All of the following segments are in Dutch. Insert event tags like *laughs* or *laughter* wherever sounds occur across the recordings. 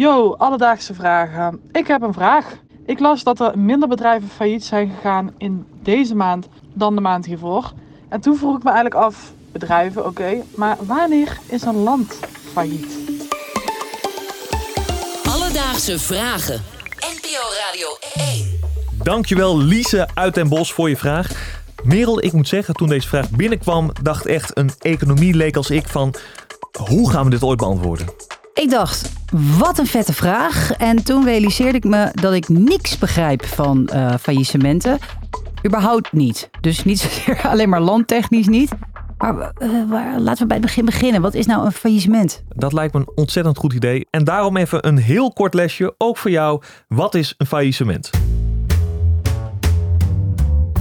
Yo, alledaagse vragen. Ik heb een vraag. Ik las dat er minder bedrijven failliet zijn gegaan in deze maand dan de maand hiervoor. En toen vroeg ik me eigenlijk af, bedrijven oké, maar wanneer is een land failliet? Alledaagse vragen. NPO Radio 1. Dankjewel Lise uit Den Bosch voor je vraag. Merel, ik moet zeggen, toen deze vraag binnenkwam, dacht echt een economie leek als ik van... Hoe gaan we dit ooit beantwoorden? Ik dacht, wat een vette vraag. En toen realiseerde ik me dat ik niks begrijp van eh, faillissementen. Überhaupt niet. Dus niet *laughs* alleen maar landtechnisch niet. Maar eh, laten we bij het begin beginnen. Wat is nou een faillissement? Dat lijkt me een ontzettend goed idee. En daarom even een heel kort lesje, ook voor jou. Wat is een faillissement?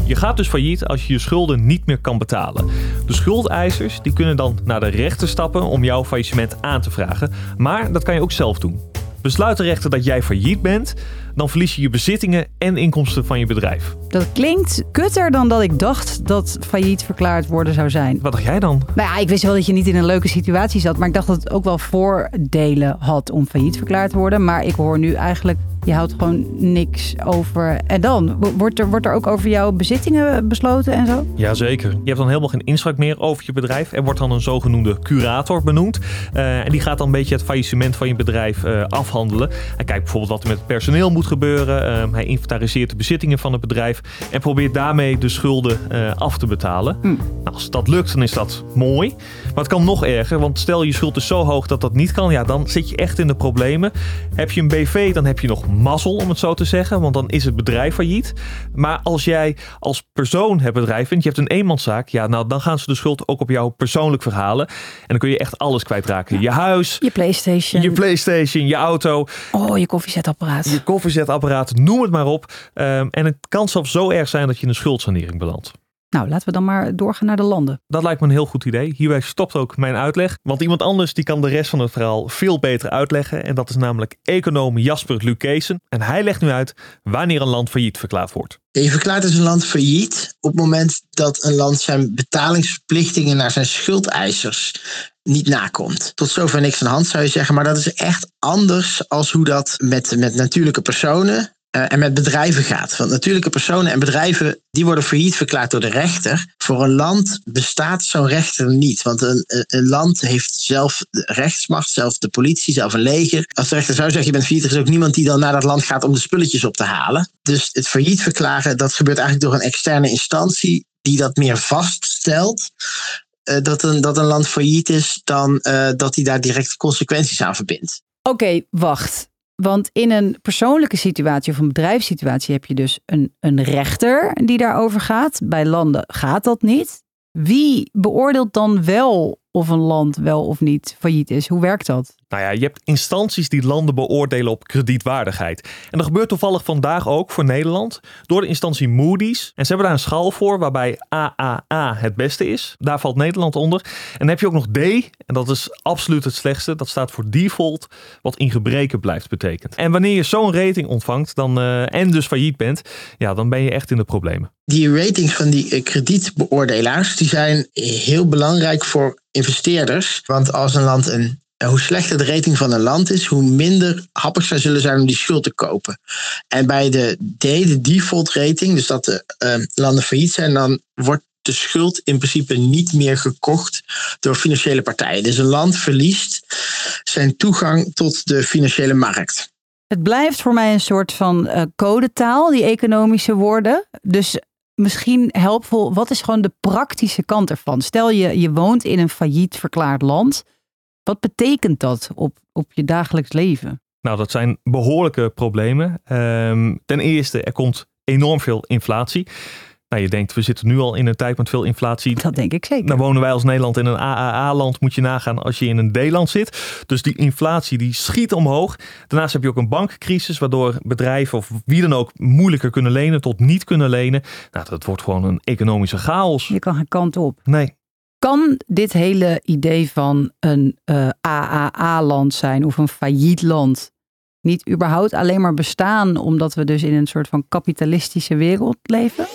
Je gaat dus failliet als je je schulden niet meer kan betalen. De schuldeisers die kunnen dan naar de rechter stappen om jouw faillissement aan te vragen. Maar dat kan je ook zelf doen. Besluit de rechter dat jij failliet bent, dan verlies je je bezittingen en inkomsten van je bedrijf. Dat klinkt kutter dan dat ik dacht dat failliet verklaard worden zou zijn. Wat dacht jij dan? Nou ja, ik wist wel dat je niet in een leuke situatie zat. Maar ik dacht dat het ook wel voordelen had om failliet verklaard te worden. Maar ik hoor nu eigenlijk, je houdt gewoon niks over. En dan? Wordt er, wordt er ook over jouw bezittingen besloten en zo? Jazeker. Je hebt dan helemaal geen inspraak meer over je bedrijf. Er wordt dan een zogenoemde curator benoemd. Eh, en die gaat dan een beetje het faillissement van je bedrijf eh, afhandelen. Hij kijkt bijvoorbeeld wat er met het personeel moet gebeuren. Eh, hij inventariseert de bezittingen van het bedrijf. En probeert daarmee de schulden eh, af te betalen. Nou, als dat lukt, dan is dat mooi. Maar het kan nog erger. Want stel je schuld is zo hoog dat dat niet kan. Ja, dan zit je echt in de problemen. Heb je een BV, dan heb je nog mazzel, om het zo te zeggen. Want dan is het bedrijf failliet. Maar als jij als persoon het bedrijf bent, je hebt een eenmanszaak. Ja, nou dan gaan ze de schuld ook op jou persoonlijk verhalen. En dan kun je echt alles kwijtraken. Je huis, Je Playstation. je Playstation, je auto, Oh, je koffiezetapparaat. je koffiezetapparaat, noem het maar op. Ehm, en het kan zelfs zo erg zijn dat je in een schuldsanering belandt. Nou, laten we dan maar doorgaan naar de landen. Dat lijkt me een heel goed idee. Hierbij stopt ook mijn uitleg. Want iemand anders die kan de rest van het verhaal veel beter uitleggen. En dat is namelijk econoom Jasper Lukezen. En hij legt nu uit wanneer een land failliet verklaard wordt. Je verklaart dus een land failliet op het moment dat een land zijn betalingsverplichtingen naar zijn schuldeisers niet nakomt. Tot zover niks aan de hand zou je zeggen, maar dat is echt anders als hoe dat met, met natuurlijke personen eh, en met bedrijven gaat. Want natuurlijke personen en bedrijven die worden failliet verklaard door de rechter. Voor een land bestaat zo'n rechter niet. Want een, een- land heeft zelf de rechtsmacht, zelf de politie, zelf een leger. Als de rechter zou zeggen je bent failliet, er is ook niemand die dan naar dat land gaat om de spulletjes op te halen. Dus het failliet verklaren, dat gebeurt eigenlijk door een externe instantie die dat meer vaststelt. eh, dat, een, dat een land failliet is, dan eh, dat hij daar direct consequenties aan verbindt. Oké, wacht. Want in een persoonlijke situatie of een bedrijfssituatie heb je dus een, een rechter die daarover gaat. Bij landen gaat dat niet. Wie beoordeelt dan wel of een land wel of niet failliet is? Hoe werkt dat? Nou ja, je hebt instanties die landen beoordelen op kredietwaardigheid. En dat gebeurt toevallig vandaag ook voor Nederland door de instantie Moody's. En ze hebben daar een schaal voor waarbij AAA het beste is. Daar valt Nederland onder. En dan heb je ook nog D, en dat is absoluut het slechtste. Dat staat voor default, wat in gebreken blijft betekent. En wanneer je zo'n rating ontvangt dan, eh, en dus failliet bent, ja, dan ben je echt in de problemen. Die ratings van die eh, kredietbeoordelaars die zijn heel belangrijk voor investeerders. Want als een land een hoe slechter de rating van een land is, hoe minder happig zij zullen zijn om die schuld te kopen. En bij de D, de default rating, dus dat de eh, landen failliet zijn, dan wordt de schuld in principe niet meer gekocht door financiële partijen. Dus een land verliest zijn toegang tot de financiële markt. Het blijft voor mij een soort van eh, codetaal, die economische woorden. Dus misschien helpvol, wat is gewoon de praktische kant ervan? Stel je, je woont in een failliet verklaard land. Wat betekent dat op, op je dagelijks leven? Nou, dat zijn behoorlijke problemen. Ehm, ten eerste, er komt enorm veel inflatie. Nou, je denkt, we zitten nu al in een tijd met veel inflatie. Dat denk ik zeker. Dan wonen wij als Nederland in een AAA-land, moet je nagaan als je in een D-land zit. Dus die inflatie die schiet omhoog. Daarnaast heb je ook een bankcrisis, waardoor bedrijven of wie dan ook moeilijker kunnen lenen tot niet kunnen lenen. Nou, dat wordt gewoon een economische chaos. Je kan geen kant op. Nee. Kan dit hele idee van een eh, AAA-land zijn of een failliet land niet überhaupt alleen maar bestaan omdat we dus in een soort van kapitalistische wereld leven?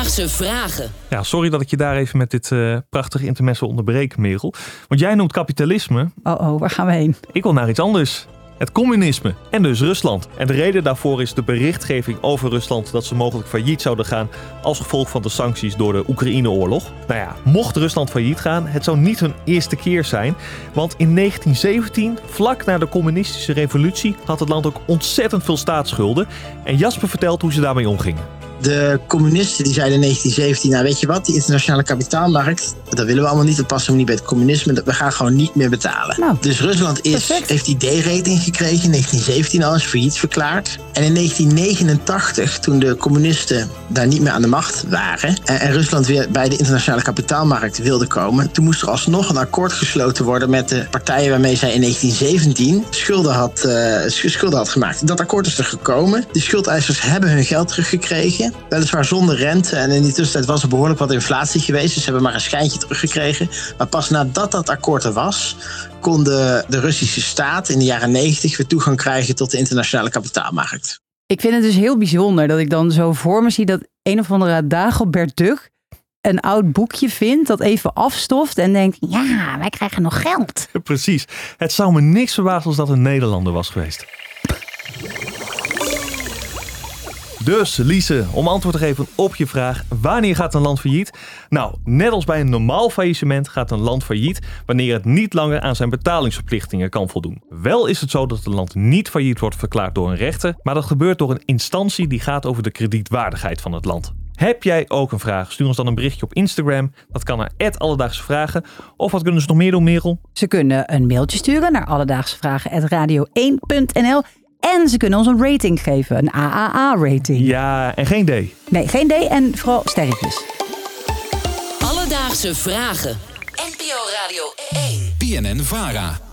Alledaagse vragen. Ja, sorry dat ik je daar even met dit eh, prachtige intermezzo onderbreek, Merel. Want jij noemt kapitalisme. Oh, oh, waar gaan we heen? Ik wil naar iets anders. Het communisme en dus Rusland. En de reden daarvoor is de berichtgeving over Rusland dat ze mogelijk failliet zouden gaan als gevolg van de sancties door de Oekraïne-oorlog. Nou ja, mocht Rusland failliet gaan, het zou niet hun eerste keer zijn. Want in 1917, vlak na de communistische revolutie, had het land ook ontzettend veel staatsschulden. En Jasper vertelt hoe ze daarmee omgingen. De communisten die zeiden in 1917, nou weet je wat, die internationale kapitaalmarkt, dat willen we allemaal niet, dat past hem niet bij het communisme, we gaan gewoon niet meer betalen. Nou, dus Rusland is, perfect. heeft die D-rating gekregen in 1917 al, is failliet verklaard. En in 1989, toen de communisten daar niet meer aan de macht waren en, en Rusland weer bij de internationale kapitaalmarkt wilde komen, toen moest er alsnog een akkoord gesloten worden met de partijen waarmee zij in 1917 schulden had, eh, schulden had gemaakt. Dat akkoord is er gekomen. De schuldeisers hebben hun geld teruggekregen. Weliswaar zonder rente. En in die tussentijd was er behoorlijk wat inflatie geweest. Dus ze hebben maar een schijntje teruggekregen. Maar pas nadat dat akkoord er was, kon de, de Russische staat in de jaren 90 weer toegang krijgen tot de internationale kapitaalmarkt. Ik vind het dus heel bijzonder dat ik dan zo voor me zie dat een of andere Dagobert Duck een oud boekje vindt, dat even afstoft en denkt, ja, wij krijgen nog geld. *laughs* Precies. Het zou me niks verbazen als dat een Nederlander was geweest. Dus, Lise, om antwoord te geven op je vraag: wanneer gaat een land failliet? Nou, net als bij een normaal faillissement gaat een land failliet wanneer het niet langer aan zijn betalingsverplichtingen kan voldoen. Wel is het zo dat een land niet failliet wordt verklaard door een rechter, maar dat gebeurt door een instantie die gaat over de kredietwaardigheid van het land. Heb jij ook een vraag? Stuur ons dan een berichtje op Instagram. Dat kan naar Alledaagse Vragen. Of wat kunnen ze nog meer doen, Merel? Ze kunnen een mailtje sturen naar alledaagsvragen.radio1.nl en ze kunnen ons een rating geven, een AAA-rating. Ja, en geen D. Nee, geen D en vooral sterretjes. Alledaagse vragen. NPO Radio 1. BNN Vara.